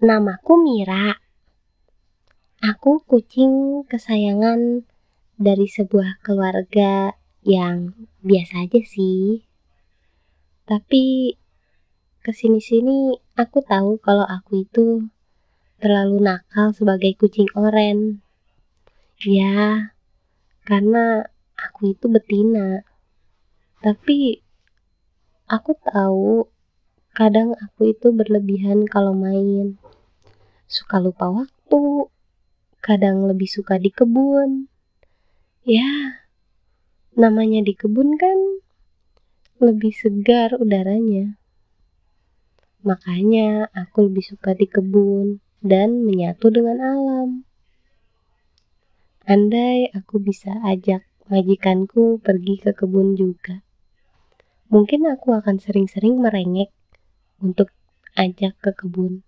Namaku Mira. Aku kucing kesayangan dari sebuah keluarga yang biasa aja sih. Tapi ke sini-sini aku tahu kalau aku itu terlalu nakal sebagai kucing oren. Ya, karena aku itu betina. Tapi aku tahu kadang aku itu berlebihan kalau main. Suka lupa waktu, kadang lebih suka di kebun. Ya, namanya di kebun kan lebih segar udaranya. Makanya aku lebih suka di kebun dan menyatu dengan alam. Andai aku bisa ajak majikanku pergi ke kebun juga mungkin aku akan sering-sering merengek untuk ajak ke kebun.